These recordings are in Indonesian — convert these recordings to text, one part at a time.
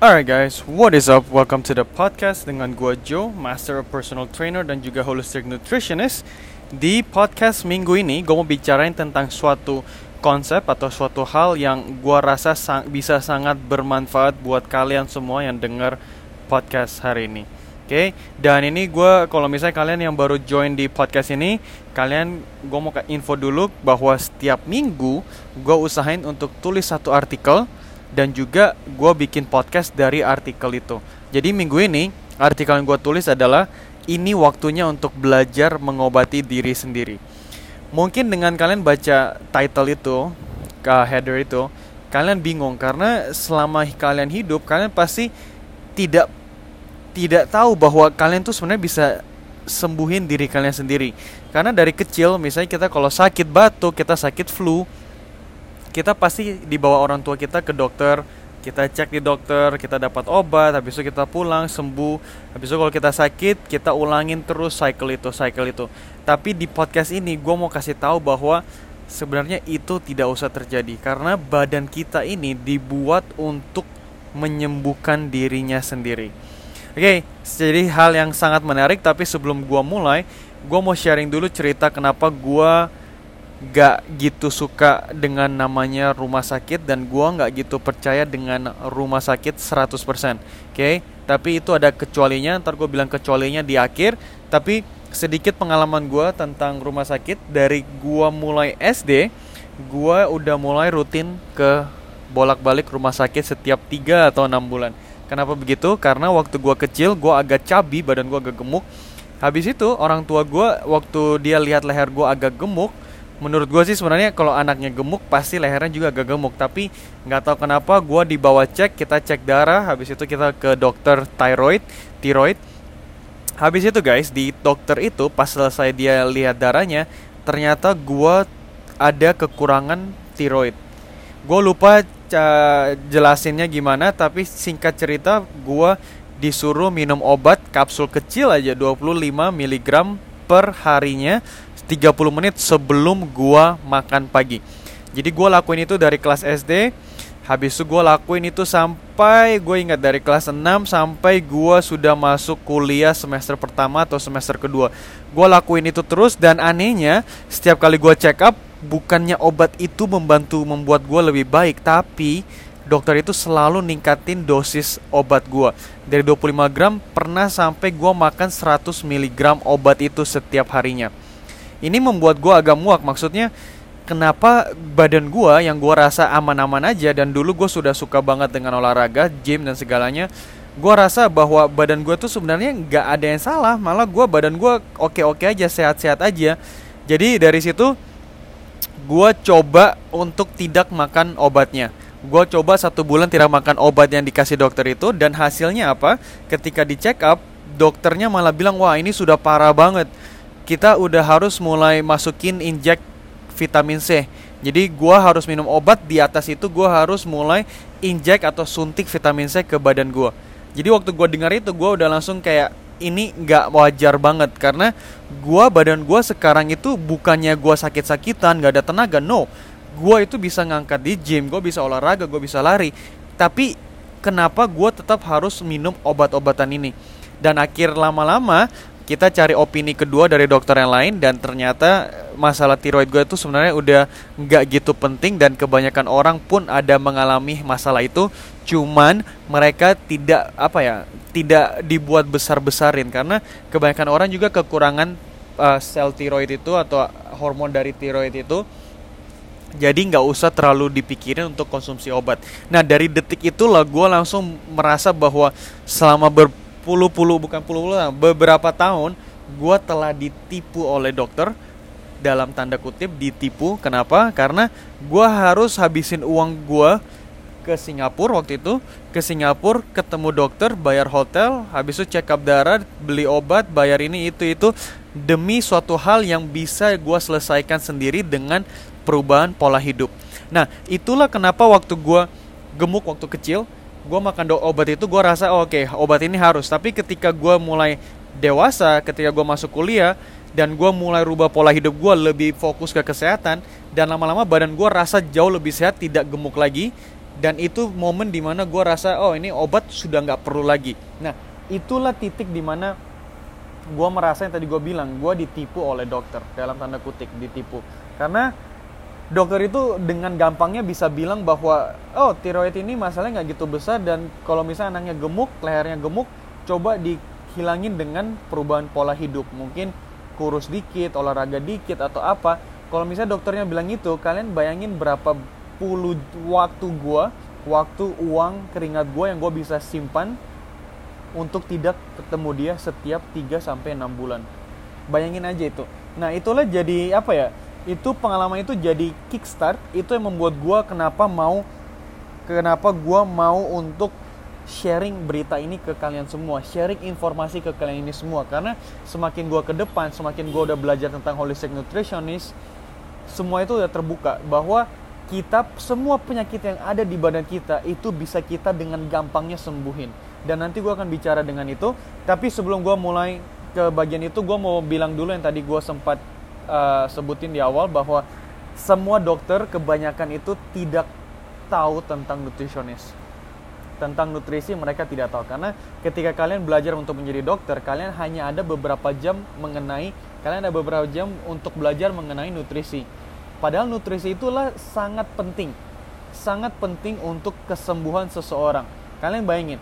Alright guys, what is up? Welcome to the podcast dengan gua Joe, Master of Personal Trainer dan juga Holistic Nutritionist. Di podcast minggu ini, gue mau bicarain tentang suatu konsep atau suatu hal yang gua rasa sang bisa sangat bermanfaat buat kalian semua yang dengar podcast hari ini. Oke, okay? dan ini gue kalau misalnya kalian yang baru join di podcast ini, kalian gue mau ke info dulu bahwa setiap minggu gue usahain untuk tulis satu artikel dan juga gue bikin podcast dari artikel itu. Jadi minggu ini artikel yang gue tulis adalah ini waktunya untuk belajar mengobati diri sendiri. Mungkin dengan kalian baca title itu, ke header itu, kalian bingung karena selama kalian hidup kalian pasti tidak tidak tahu bahwa kalian tuh sebenarnya bisa sembuhin diri kalian sendiri. Karena dari kecil misalnya kita kalau sakit batuk, kita sakit flu, kita pasti dibawa orang tua kita ke dokter, kita cek di dokter, kita dapat obat, habis itu kita pulang sembuh. Habis itu kalau kita sakit, kita ulangin terus cycle itu, cycle itu. Tapi di podcast ini gue mau kasih tahu bahwa sebenarnya itu tidak usah terjadi karena badan kita ini dibuat untuk menyembuhkan dirinya sendiri. Oke, okay, jadi hal yang sangat menarik tapi sebelum gua mulai, gua mau sharing dulu cerita kenapa gua gak gitu suka dengan namanya rumah sakit dan gua gak gitu percaya dengan rumah sakit 100%. Oke, okay? tapi itu ada kecualinya, ntar gue bilang kecualinya di akhir, tapi sedikit pengalaman gua tentang rumah sakit dari gua mulai SD, gua udah mulai rutin ke bolak-balik rumah sakit setiap 3 atau 6 bulan Kenapa begitu? Karena waktu gua kecil gua agak cabi, badan gua agak gemuk. Habis itu orang tua gua waktu dia lihat leher gua agak gemuk, menurut gua sih sebenarnya kalau anaknya gemuk pasti lehernya juga agak gemuk. Tapi nggak tahu kenapa gua dibawa cek, kita cek darah, habis itu kita ke dokter thyroid, thyroid. Habis itu guys di dokter itu pas selesai dia lihat darahnya, ternyata gua ada kekurangan thyroid. Gue lupa jelasinnya gimana tapi singkat cerita gua disuruh minum obat kapsul kecil aja 25 mg per harinya 30 menit sebelum gua makan pagi. Jadi gua lakuin itu dari kelas SD Habis itu gue lakuin itu sampai gue ingat dari kelas 6 sampai gue sudah masuk kuliah semester pertama atau semester kedua. Gue lakuin itu terus dan anehnya setiap kali gue check up bukannya obat itu membantu membuat gue lebih baik tapi dokter itu selalu ningkatin dosis obat gue dari 25 gram pernah sampai gue makan 100 mg obat itu setiap harinya. Ini membuat gue agak muak maksudnya kenapa badan gue yang gue rasa aman-aman aja dan dulu gue sudah suka banget dengan olahraga gym dan segalanya gue rasa bahwa badan gue tuh sebenarnya nggak ada yang salah malah gue badan gue oke-oke aja sehat-sehat aja. Jadi dari situ gue coba untuk tidak makan obatnya. Gue coba satu bulan tidak makan obat yang dikasih dokter itu dan hasilnya apa? Ketika di check up, dokternya malah bilang wah ini sudah parah banget. Kita udah harus mulai masukin injek vitamin C. Jadi gue harus minum obat di atas itu gue harus mulai injek atau suntik vitamin C ke badan gue. Jadi waktu gue dengar itu gue udah langsung kayak ini nggak wajar banget karena gua badan gua sekarang itu bukannya gua sakit-sakitan nggak ada tenaga no gua itu bisa ngangkat di gym gua bisa olahraga gua bisa lari. Tapi kenapa gua tetap harus minum obat-obatan ini? Dan akhir lama-lama kita cari opini kedua dari dokter yang lain dan ternyata masalah tiroid gue itu sebenarnya udah nggak gitu penting dan kebanyakan orang pun ada mengalami masalah itu. Cuman mereka tidak apa ya tidak dibuat besar-besarin karena kebanyakan orang juga kekurangan uh, sel tiroid itu atau hormon dari tiroid itu jadi nggak usah terlalu dipikirin untuk konsumsi obat. Nah dari detik itulah gue langsung merasa bahwa selama berpuluh-puluh bukan puluh-puluh beberapa tahun gue telah ditipu oleh dokter dalam tanda kutip ditipu. Kenapa? Karena gue harus habisin uang gue ke Singapura waktu itu ke Singapura ketemu dokter bayar hotel habis itu check up darah beli obat bayar ini itu itu demi suatu hal yang bisa gue selesaikan sendiri dengan perubahan pola hidup. Nah itulah kenapa waktu gue gemuk waktu kecil gue makan obat itu gue rasa oh, oke okay, obat ini harus. Tapi ketika gue mulai dewasa ketika gue masuk kuliah dan gue mulai rubah pola hidup gue lebih fokus ke kesehatan dan lama-lama badan gue rasa jauh lebih sehat tidak gemuk lagi dan itu momen di mana gue rasa oh ini obat sudah nggak perlu lagi. Nah itulah titik di mana gue merasa yang tadi gue bilang gue ditipu oleh dokter dalam tanda kutip ditipu. Karena dokter itu dengan gampangnya bisa bilang bahwa oh tiroid ini masalahnya nggak gitu besar dan kalau misalnya anaknya gemuk lehernya gemuk coba dihilangin dengan perubahan pola hidup mungkin kurus dikit olahraga dikit atau apa kalau misalnya dokternya bilang itu kalian bayangin berapa puluh waktu gue waktu uang keringat gue yang gue bisa simpan untuk tidak ketemu dia setiap 3 sampai 6 bulan. Bayangin aja itu. Nah, itulah jadi apa ya? Itu pengalaman itu jadi kickstart, itu yang membuat gue kenapa mau kenapa gue mau untuk sharing berita ini ke kalian semua, sharing informasi ke kalian ini semua. Karena semakin gue ke depan, semakin gue udah belajar tentang holistic nutritionist, semua itu udah terbuka bahwa kita semua penyakit yang ada di badan kita itu bisa kita dengan gampangnya sembuhin. Dan nanti gue akan bicara dengan itu. Tapi sebelum gue mulai ke bagian itu gue mau bilang dulu yang tadi gue sempat uh, sebutin di awal bahwa semua dokter kebanyakan itu tidak tahu tentang nutritionist tentang nutrisi mereka tidak tahu karena ketika kalian belajar untuk menjadi dokter kalian hanya ada beberapa jam mengenai kalian ada beberapa jam untuk belajar mengenai nutrisi Padahal nutrisi itulah sangat penting. Sangat penting untuk kesembuhan seseorang. Kalian bayangin,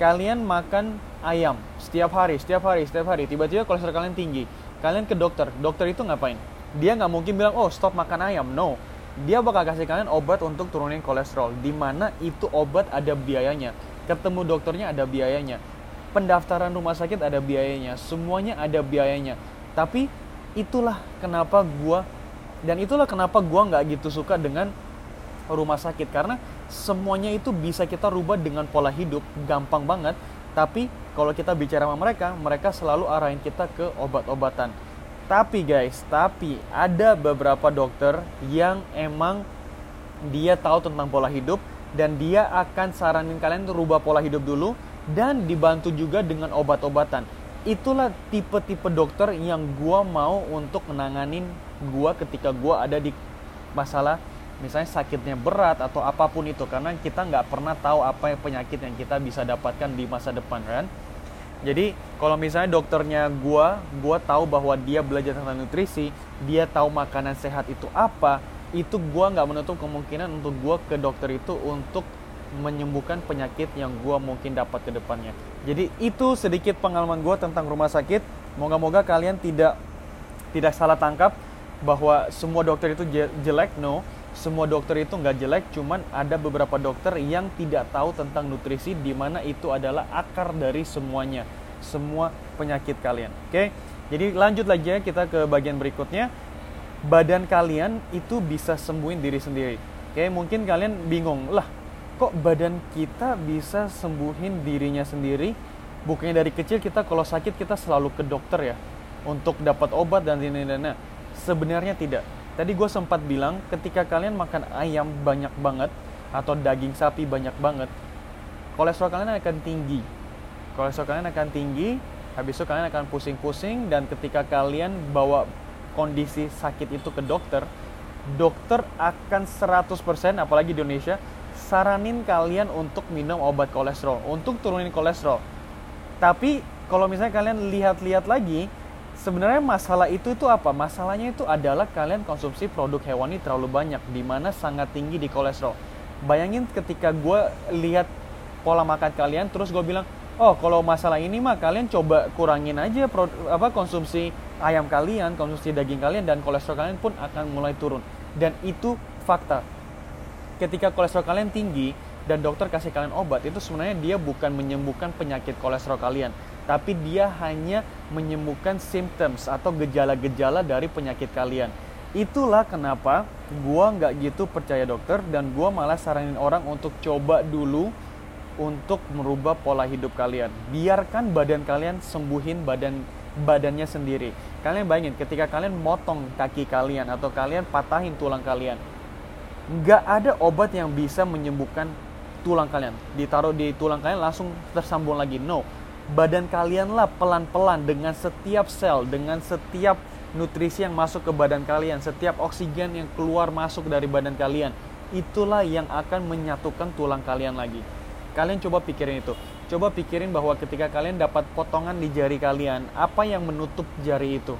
kalian makan ayam setiap hari, setiap hari, setiap hari. Tiba-tiba kolesterol kalian tinggi. Kalian ke dokter. Dokter itu ngapain? Dia nggak mungkin bilang, oh stop makan ayam. No. Dia bakal kasih kalian obat untuk turunin kolesterol. Di mana itu obat ada biayanya. Ketemu dokternya ada biayanya. Pendaftaran rumah sakit ada biayanya. Semuanya ada biayanya. Tapi itulah kenapa gua dan itulah kenapa gue nggak gitu suka dengan rumah sakit karena semuanya itu bisa kita rubah dengan pola hidup gampang banget tapi kalau kita bicara sama mereka mereka selalu arahin kita ke obat-obatan. Tapi guys tapi ada beberapa dokter yang emang dia tahu tentang pola hidup dan dia akan saranin kalian rubah pola hidup dulu dan dibantu juga dengan obat-obatan. Itulah tipe-tipe dokter yang gua mau untuk menanganin gua ketika gua ada di masalah misalnya sakitnya berat atau apa pun itu karena kita nggak pernah tahu apa yang penyakit yang kita bisa dapatkan di masa depan kan? Jadi kalau misalnya dokternya gua gua tahu bahwa dia belajar tentang nutrisi dia tahu makanan sehat itu apa itu gua nggak menutup kemungkinan untuk gua ke dokter itu untuk menyembuhkan penyakit yang gua mungkin dapat ke depannya. Jadi itu sedikit pengalaman gua tentang rumah sakit. Moga-moga kalian tidak tidak salah tangkap bahwa semua dokter itu jelek no semua dokter itu nggak jelek cuman ada beberapa dokter yang tidak tahu tentang nutrisi di mana itu adalah akar dari semuanya semua penyakit kalian. Oke jadi lanjut lagi ya kita ke bagian berikutnya. Badan kalian itu bisa sembuhin diri sendiri. Oke mungkin kalian bingung lah kok badan kita bisa sembuhin dirinya sendiri? Bukannya dari kecil kita kalau sakit kita selalu ke dokter ya untuk dapat obat dan ini Sebenarnya tidak. Tadi gue sempat bilang ketika kalian makan ayam banyak banget atau daging sapi banyak banget, kolesterol kalian akan tinggi. Kolesterol kalian akan tinggi, habis itu kalian akan pusing-pusing dan ketika kalian bawa kondisi sakit itu ke dokter, dokter akan 100% apalagi di Indonesia saranin kalian untuk minum obat kolesterol, untuk turunin kolesterol. Tapi kalau misalnya kalian lihat-lihat lagi, sebenarnya masalah itu itu apa? Masalahnya itu adalah kalian konsumsi produk hewani terlalu banyak, di mana sangat tinggi di kolesterol. Bayangin ketika gue lihat pola makan kalian, terus gue bilang, oh kalau masalah ini mah kalian coba kurangin aja apa konsumsi ayam kalian, konsumsi daging kalian dan kolesterol kalian pun akan mulai turun. Dan itu fakta. Ketika kolesterol kalian tinggi dan dokter kasih kalian obat, itu sebenarnya dia bukan menyembuhkan penyakit kolesterol kalian, tapi dia hanya menyembuhkan symptoms atau gejala-gejala dari penyakit kalian. Itulah kenapa gua nggak gitu percaya dokter dan gua malah saranin orang untuk coba dulu untuk merubah pola hidup kalian. Biarkan badan kalian sembuhin badan badannya sendiri. Kalian bayangin ketika kalian motong kaki kalian atau kalian patahin tulang kalian, nggak ada obat yang bisa menyembuhkan tulang kalian. Ditaruh di tulang kalian langsung tersambung lagi. No, badan kalianlah pelan-pelan dengan setiap sel, dengan setiap nutrisi yang masuk ke badan kalian, setiap oksigen yang keluar masuk dari badan kalian, itulah yang akan menyatukan tulang kalian lagi. Kalian coba pikirin itu. Coba pikirin bahwa ketika kalian dapat potongan di jari kalian, apa yang menutup jari itu?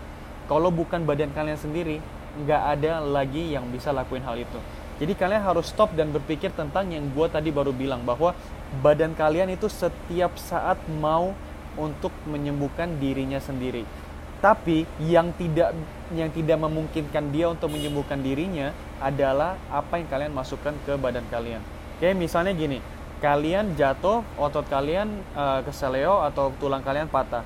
Kalau bukan badan kalian sendiri, nggak ada lagi yang bisa lakuin hal itu. Jadi kalian harus stop dan berpikir tentang yang gue tadi baru bilang bahwa badan kalian itu setiap saat mau untuk menyembuhkan dirinya sendiri. Tapi yang tidak yang tidak memungkinkan dia untuk menyembuhkan dirinya adalah apa yang kalian masukkan ke badan kalian. Oke, misalnya gini, kalian jatuh, otot kalian uh, keseleo atau tulang kalian patah.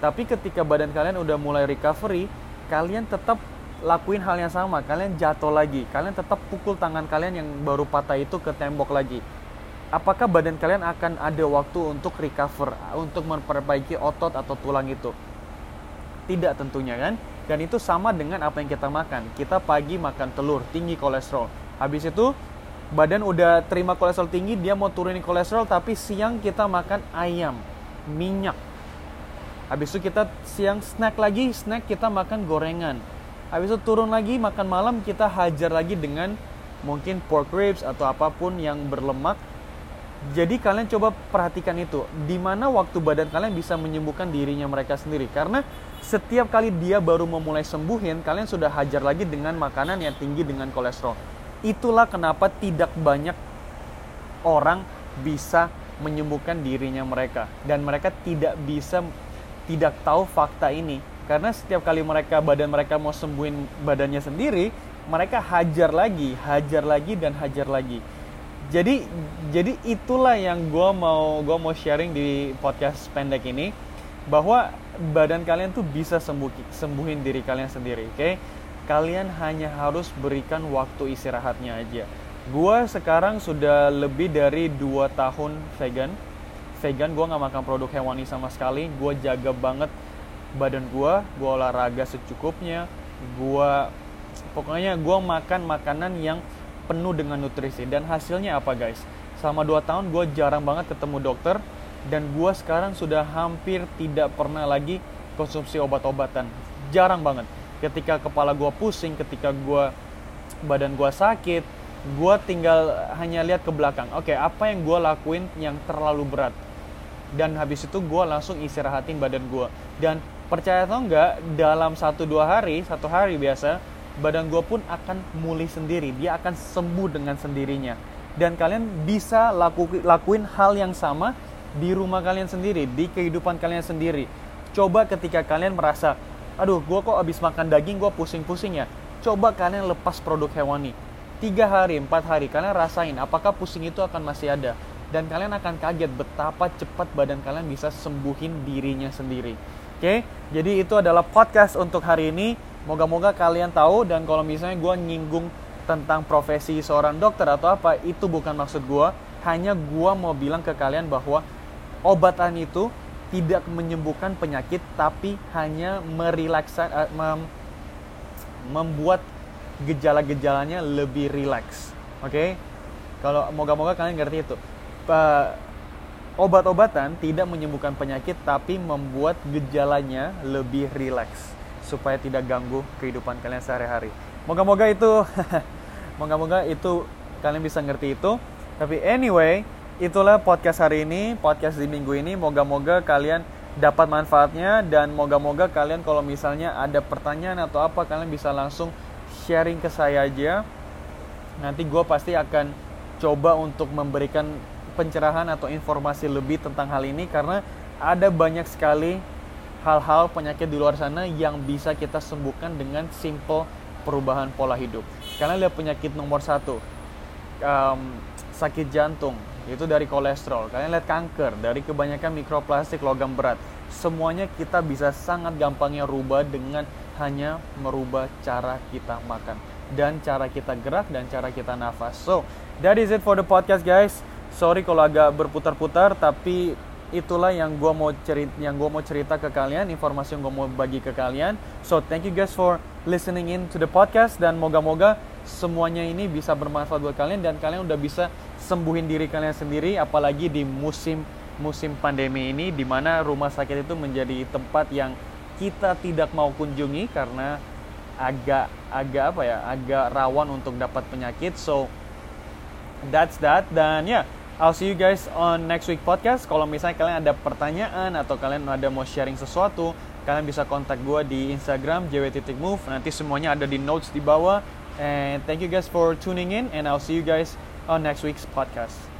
Tapi ketika badan kalian udah mulai recovery, kalian tetap lakuin hal yang sama, kalian jatuh lagi, kalian tetap pukul tangan kalian yang baru patah itu ke tembok lagi. Apakah badan kalian akan ada waktu untuk recover, untuk memperbaiki otot atau tulang itu? Tidak tentunya kan? Dan itu sama dengan apa yang kita makan. Kita pagi makan telur, tinggi kolesterol. Habis itu badan udah terima kolesterol tinggi, dia mau turunin kolesterol, tapi siang kita makan ayam, minyak. Habis itu kita siang snack lagi, snack kita makan gorengan habis itu turun lagi makan malam kita hajar lagi dengan mungkin pork ribs atau apa pun yang berlemak. Jadi kalian coba perhatikan itu di mana waktu badan kalian bisa menyembuhkan dirinya mereka sendiri. Karena setiap kali dia baru memulai sembuhin kalian sudah hajar lagi dengan makanan yang tinggi dengan kolesterol. Itulah kenapa tidak banyak orang bisa menyembuhkan dirinya mereka. Dan mereka tidak bisa tidak tahu fakta ini karena setiap kali mereka badan mereka mau sembuhin badannya sendiri, mereka hajar lagi, hajar lagi dan hajar lagi. Jadi jadi itulah yang gue mau gue mau sharing di podcast pendek ini bahwa badan kalian tuh bisa sembuh sembuhin diri kalian sendiri, oke? Okay? Kalian hanya harus berikan waktu istirahatnya aja. Gue sekarang sudah lebih dari 2 tahun vegan. Vegan gue nggak makan produk hewani sama sekali. Gue jaga banget badan gue gue olahraga secukupnya gue pokoknya gue makan makanan yang penuh dengan nutrisi. Dan hasilnya apa guys? Selama 2 tahun gue jarang banget ketemu dokter dan gue sekarang sudah hampir tidak pernah lagi konsumsi obat-obatan. Jarang banget. Ketika kepala gue pusing ketika gue badan gue sakit gue tinggal hanya lihat ke belakang. Oke okay, apa yang gue lakuin yang terlalu berat? Dan habis itu gue langsung istirahatin badan gue dan percaya atau enggak dalam satu dua hari satu hari biasa badan gue pun akan mulai sendiri. Dia akan sembuh dengan sendirinya. Dan kalian bisa laku, lakuin hal yang sama di rumah kalian sendiri di kehidupan kalian sendiri. Coba ketika kalian merasa aduh gue kok abis makan daging gue pusing-pusing ya. Coba kalian lepas produk hewani. Tiga hari empat hari kalian rasain apakah pusing itu akan masih ada. Dan kalian akan kaget betapa cepat badan kalian bisa sembuhin dirinya sendiri Oke, jadi itu adalah podcast untuk hari ini. Moga-moga kalian tahu dan kalau misalnya gue nyinggung tentang profesi seorang dokter atau apa, itu bukan maksud gue. Hanya gue mau bilang ke kalian bahwa obatan itu tidak menyembuhkan penyakit, tapi hanya merilaksa, uh, mem, membuat gejala-gejalanya lebih rileks. Oke, okay? kalau moga-moga kalian ngerti itu. Uh, Obat-obatan tidak menyembuhkan penyakit tapi membuat gejalanya lebih rileks supaya tidak ganggu kehidupan kalian sehari-hari. Moga-moga itu moga-moga itu kalian bisa ngerti itu. Tapi anyway, itulah podcast hari ini, podcast di minggu ini. Moga-moga kalian dapat manfaatnya dan moga-moga kalian kalau misalnya ada pertanyaan atau apa kalian bisa langsung sharing ke saya aja. Nanti gue pasti akan coba untuk memberikan pencerahan atau informasi lebih tentang hal ini karena ada banyak sekali hal-hal penyakit di luar sana yang bisa kita sembuhkan dengan simple perubahan pola hidup. Kalian lihat penyakit nomor satu, um, sakit jantung, itu dari kolesterol. Kalian lihat kanker, dari kebanyakan mikroplastik logam berat. Semuanya kita bisa sangat gampangnya rubah dengan hanya merubah cara kita makan dan cara kita gerak dan cara kita nafas. So, that is it for the podcast guys sorry kalau agak berputar-putar tapi itulah yang gue mau cerita yang gue mau cerita ke kalian informasi yang gue mau bagi ke kalian. So thank you guys for listening in to the podcast dan moga-moga semuanya ini bisa bermanfaat buat kalian dan kalian udah bisa sembuhin diri kalian sendiri apalagi di musim musim pandemi ini di mana rumah sakit itu menjadi tempat yang kita tidak mau kunjungi karena agak agak apa ya agak rawan untuk dapat penyakit. So that's that. Dan ya yeah, I'll see you guys on next week podcast. Kalau misalnya kalian ada pertanyaan atau kalian ada mau sharing sesuatu kalian bisa kontak gue di Instagram jw.move nanti semuanya ada di notes di bawah. And thank you guys for tuning in and I'll see you guys on next week's podcast